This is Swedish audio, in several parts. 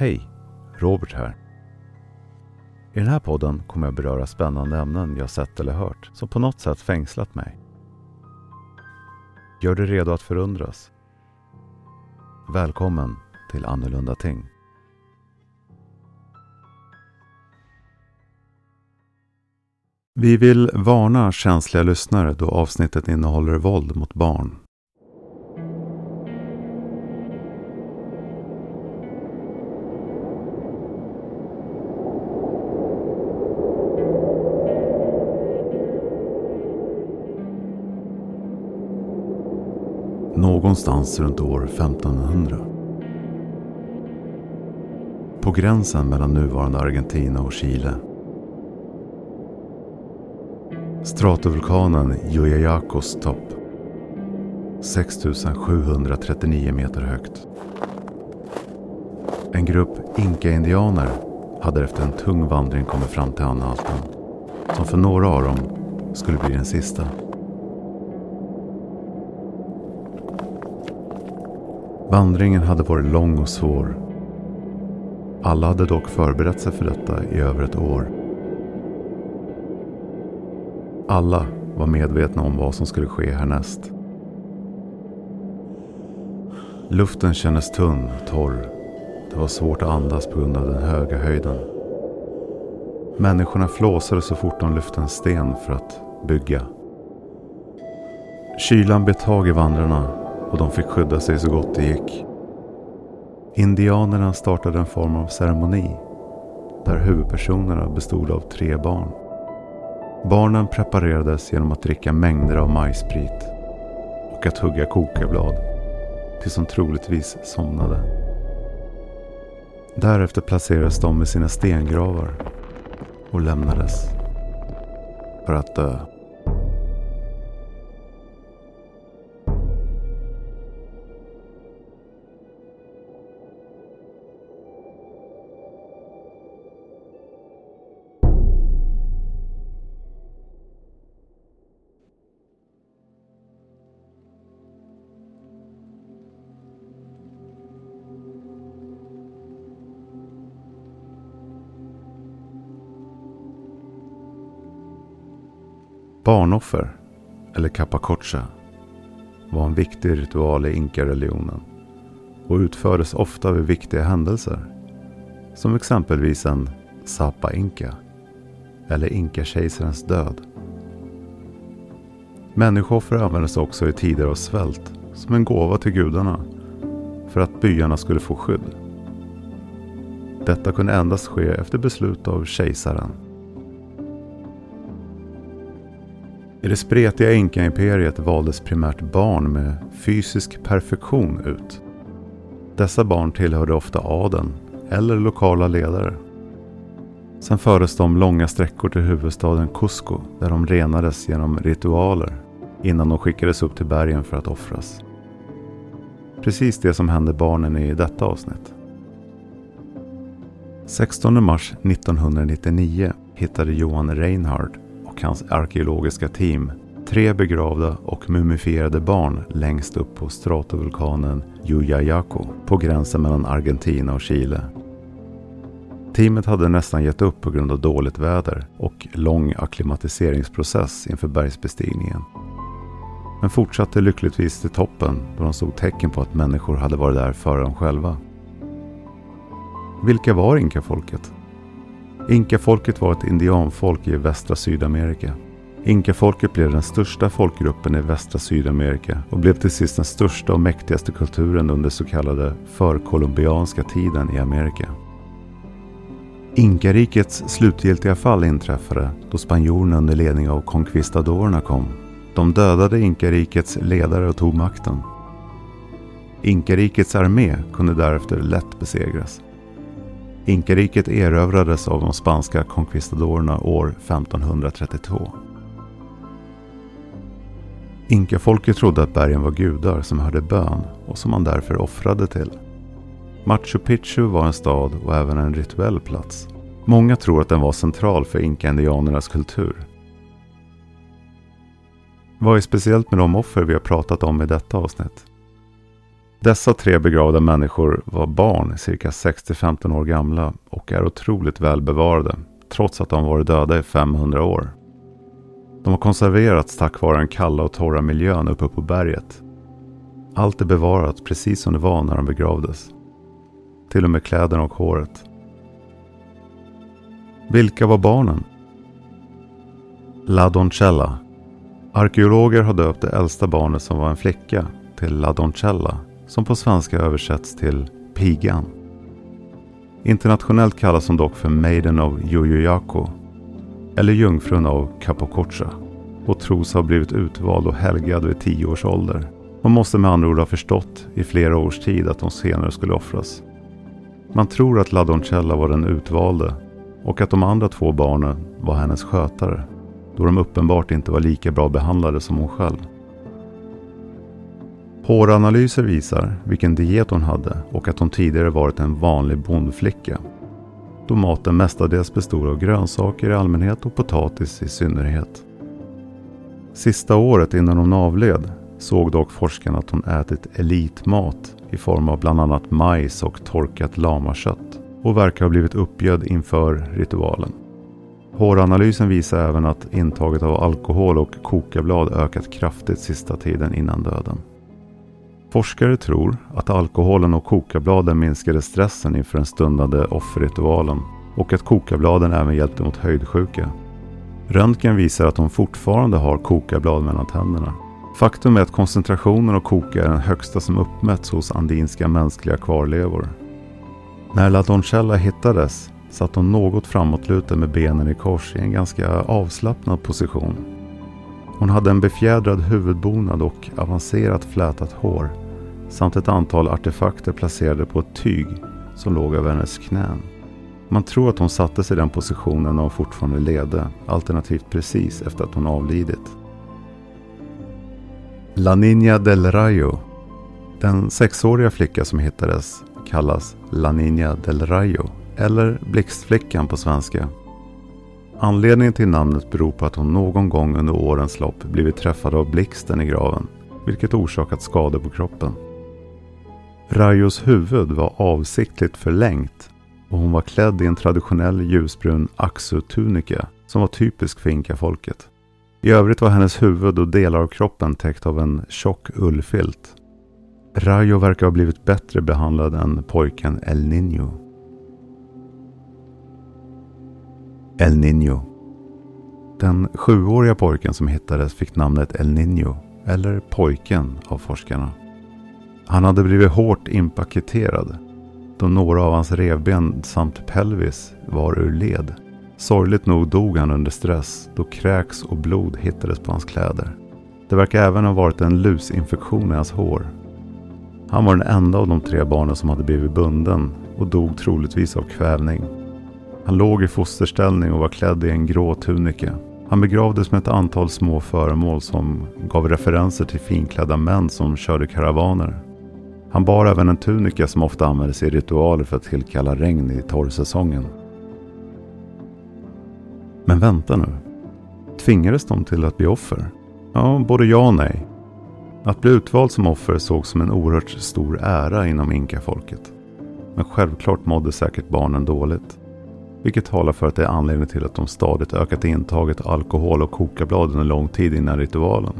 Hej! Robert här. I den här podden kommer jag beröra spännande ämnen jag sett eller hört som på något sätt fängslat mig. Gör dig redo att förundras. Välkommen till Annorlunda Ting. Vi vill varna känsliga lyssnare då avsnittet innehåller våld mot barn. Någonstans runt år 1500. På gränsen mellan nuvarande Argentina och Chile Stratovulkanen Yuyayakos topp. 6739 meter högt. En grupp inka-indianer hade efter en tung vandring kommit fram till anhalten. Som för några av dem skulle bli den sista. Vandringen hade varit lång och svår. Alla hade dock förberett sig för detta i över ett år. Alla var medvetna om vad som skulle ske härnäst. Luften kändes tunn och torr. Det var svårt att andas på grund av den höga höjden. Människorna flåsade så fort de lyfte en sten för att bygga. Kylan bet tag i vandrarna och de fick skydda sig så gott det gick. Indianerna startade en form av ceremoni där huvudpersonerna bestod av tre barn. Barnen preparerades genom att dricka mängder av majssprit och att hugga kokablad tills de troligtvis somnade. Därefter placerades de i sina stengravar och lämnades för att dö. Barnoffer, eller capacocha, var en viktig ritual i inka-religionen och utfördes ofta vid viktiga händelser. Som exempelvis en Sapa Inka eller Inka-kejsarens död. Människooffer användes också i tider av svält som en gåva till gudarna för att byarna skulle få skydd. Detta kunde endast ske efter beslut av kejsaren. I det spretiga inkaimperiet valdes primärt barn med fysisk perfektion ut. Dessa barn tillhörde ofta adeln eller lokala ledare. Sen fördes de långa sträckor till huvudstaden Cusco där de renades genom ritualer innan de skickades upp till bergen för att offras. Precis det som hände barnen i detta avsnitt. 16 mars 1999 hittade Johan Reinhard och hans arkeologiska team tre begravda och mumifierade barn längst upp på stratovulkanen Yuyayaco på gränsen mellan Argentina och Chile. Teamet hade nästan gett upp på grund av dåligt väder och lång akklimatiseringsprocess inför bergsbestigningen. Men fortsatte lyckligtvis till toppen då de såg tecken på att människor hade varit där före dem själva. Vilka var inkafolket? Inkafolket var ett indianfolk i västra Sydamerika. Inkafolket blev den största folkgruppen i västra Sydamerika och blev till sist den största och mäktigaste kulturen under så kallade förkolumbianska tiden i Amerika. Inkarikets slutgiltiga fall inträffade då spanjorerna under ledning av conquistadorerna kom. De dödade inkarikets ledare och tog makten. Inkarikets armé kunde därefter lätt besegras. Inkariket erövrades av de spanska conquistadorerna år 1532. Inkafolket trodde att bergen var gudar som hörde bön och som man därför offrade till. Machu Picchu var en stad och även en rituell plats. Många tror att den var central för inka-indianernas kultur. Vad är speciellt med de offer vi har pratat om i detta avsnitt? Dessa tre begravda människor var barn, cirka 6-15 år gamla och är otroligt välbevarade, trots att de varit döda i 500 år. De har konserverats tack vare den kalla och torra miljön uppe på berget. Allt är bevarat precis som det var när de begravdes. Till och med kläderna och håret. Vilka var barnen? La Doncella. Arkeologer har döpt det äldsta barnet som var en flicka till La Doncella som på svenska översätts till pigan. Internationellt kallas hon dock för Maiden of Yoyoyako eller Jungfrun av Kapokocha och tros ha blivit utvald och helgad vid tio års ålder. Hon måste med andra ord ha förstått i flera års tid att hon senare skulle offras. Man tror att Ladoncella var den utvalde och att de andra två barnen var hennes skötare då de uppenbart inte var lika bra behandlade som hon själv. Håranalyser visar vilken diet hon hade och att hon tidigare varit en vanlig bondflicka. Då maten mestadels bestod av grönsaker i allmänhet och potatis i synnerhet. Sista året innan hon avled såg dock forskarna att hon ätit elitmat i form av bland annat majs och torkat lamakött och verkar ha blivit uppgödd inför ritualen. Håranalysen visar även att intaget av alkohol och kokablad ökat kraftigt sista tiden innan döden. Forskare tror att alkoholen och kokabladen minskade stressen inför den stundande offerritualen och att kokabladen även hjälpte mot höjdsjuka. Röntgen visar att hon fortfarande har kokablad mellan tänderna. Faktum är att koncentrationen av koka är den högsta som uppmätts hos andinska mänskliga kvarlevor. När La Doncella hittades satt hon något framåtlutad med benen i kors i en ganska avslappnad position. Hon hade en befjädrad huvudbonad och avancerat flätat hår samt ett antal artefakter placerade på ett tyg som låg över hennes knän. Man tror att hon satte sig i den positionen när hon fortfarande levde, alternativt precis efter att hon avlidit. La Niña del Rayo. Den sexåriga flicka som hittades kallas La Niña del Rayo eller Blixtflickan på svenska. Anledningen till namnet beror på att hon någon gång under årens lopp blivit träffad av blixten i graven, vilket orsakat skador på kroppen. Rayos huvud var avsiktligt förlängt och hon var klädd i en traditionell ljusbrun axutunika som var typisk för inkafolket. I övrigt var hennes huvud och delar av kroppen täckt av en tjock ullfilt. Rayo verkar ha blivit bättre behandlad än pojken El Niño. El Niño. Den sjuåriga pojken som hittades fick namnet El Niño, eller pojken av forskarna. Han hade blivit hårt inpaketerad då några av hans revben samt pelvis var ur led. Sorgligt nog dog han under stress då kräks och blod hittades på hans kläder. Det verkar även ha varit en lusinfektion i hans hår. Han var den enda av de tre barnen som hade blivit bunden och dog troligtvis av kvävning. Han låg i fosterställning och var klädd i en grå tunika. Han begravdes med ett antal små föremål som gav referenser till finklädda män som körde karavaner. Han bar även en tunika som ofta användes i ritualer för att tillkalla regn i torrsäsongen. Men vänta nu. Tvingades de till att bli offer? Ja, både ja och nej. Att bli utvald som offer sågs som en oerhört stor ära inom inkafolket. Men självklart mådde säkert barnen dåligt. Vilket talar för att det är anledningen till att de stadigt ökat intaget av alkohol och kokablad under lång tid innan ritualen.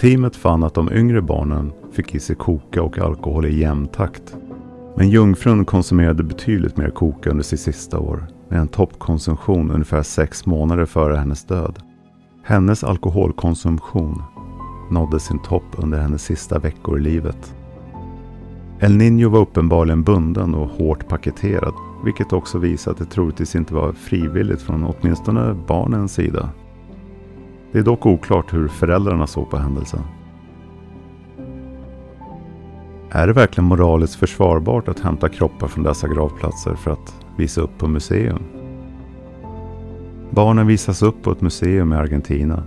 Teamet fann att de yngre barnen fick i sig koka och alkohol i jämn takt. Men jungfrun konsumerade betydligt mer koka under sitt sista år med en toppkonsumtion ungefär sex månader före hennes död. Hennes alkoholkonsumtion nådde sin topp under hennes sista veckor i livet. El Niño var uppenbarligen bunden och hårt paketerad, vilket också visar att det troligtvis inte var frivilligt från åtminstone barnens sida. Det är dock oklart hur föräldrarna såg på händelsen. Är det verkligen moraliskt försvarbart att hämta kroppar från dessa gravplatser för att visa upp på museum? Barnen visas upp på ett museum i Argentina.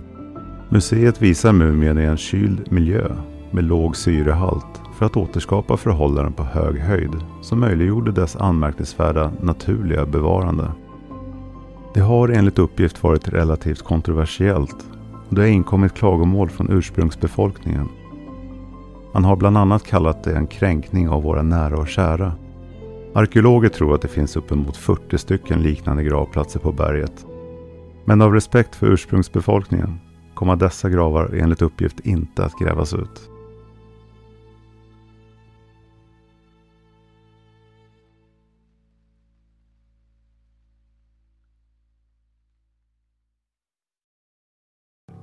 Museet visar mumien i en kyld miljö med låg syrehalt för att återskapa förhållanden på hög höjd som möjliggjorde dess anmärkningsvärda naturliga bevarande. Det har enligt uppgift varit relativt kontroversiellt och det har inkommit klagomål från ursprungsbefolkningen Man har bland annat kallat det en kränkning av våra nära och kära. Arkeologer tror att det finns uppemot 40 stycken liknande gravplatser på berget. Men av respekt för ursprungsbefolkningen kommer dessa gravar enligt uppgift inte att grävas ut.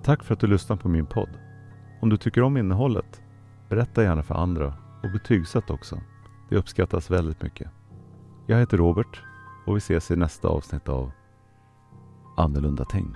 Tack för att du lyssnar på min podd. Om du tycker om innehållet, berätta gärna för andra och betygsätt också. Det uppskattas väldigt mycket. Jag heter Robert och vi ses i nästa avsnitt av Annorlunda ting.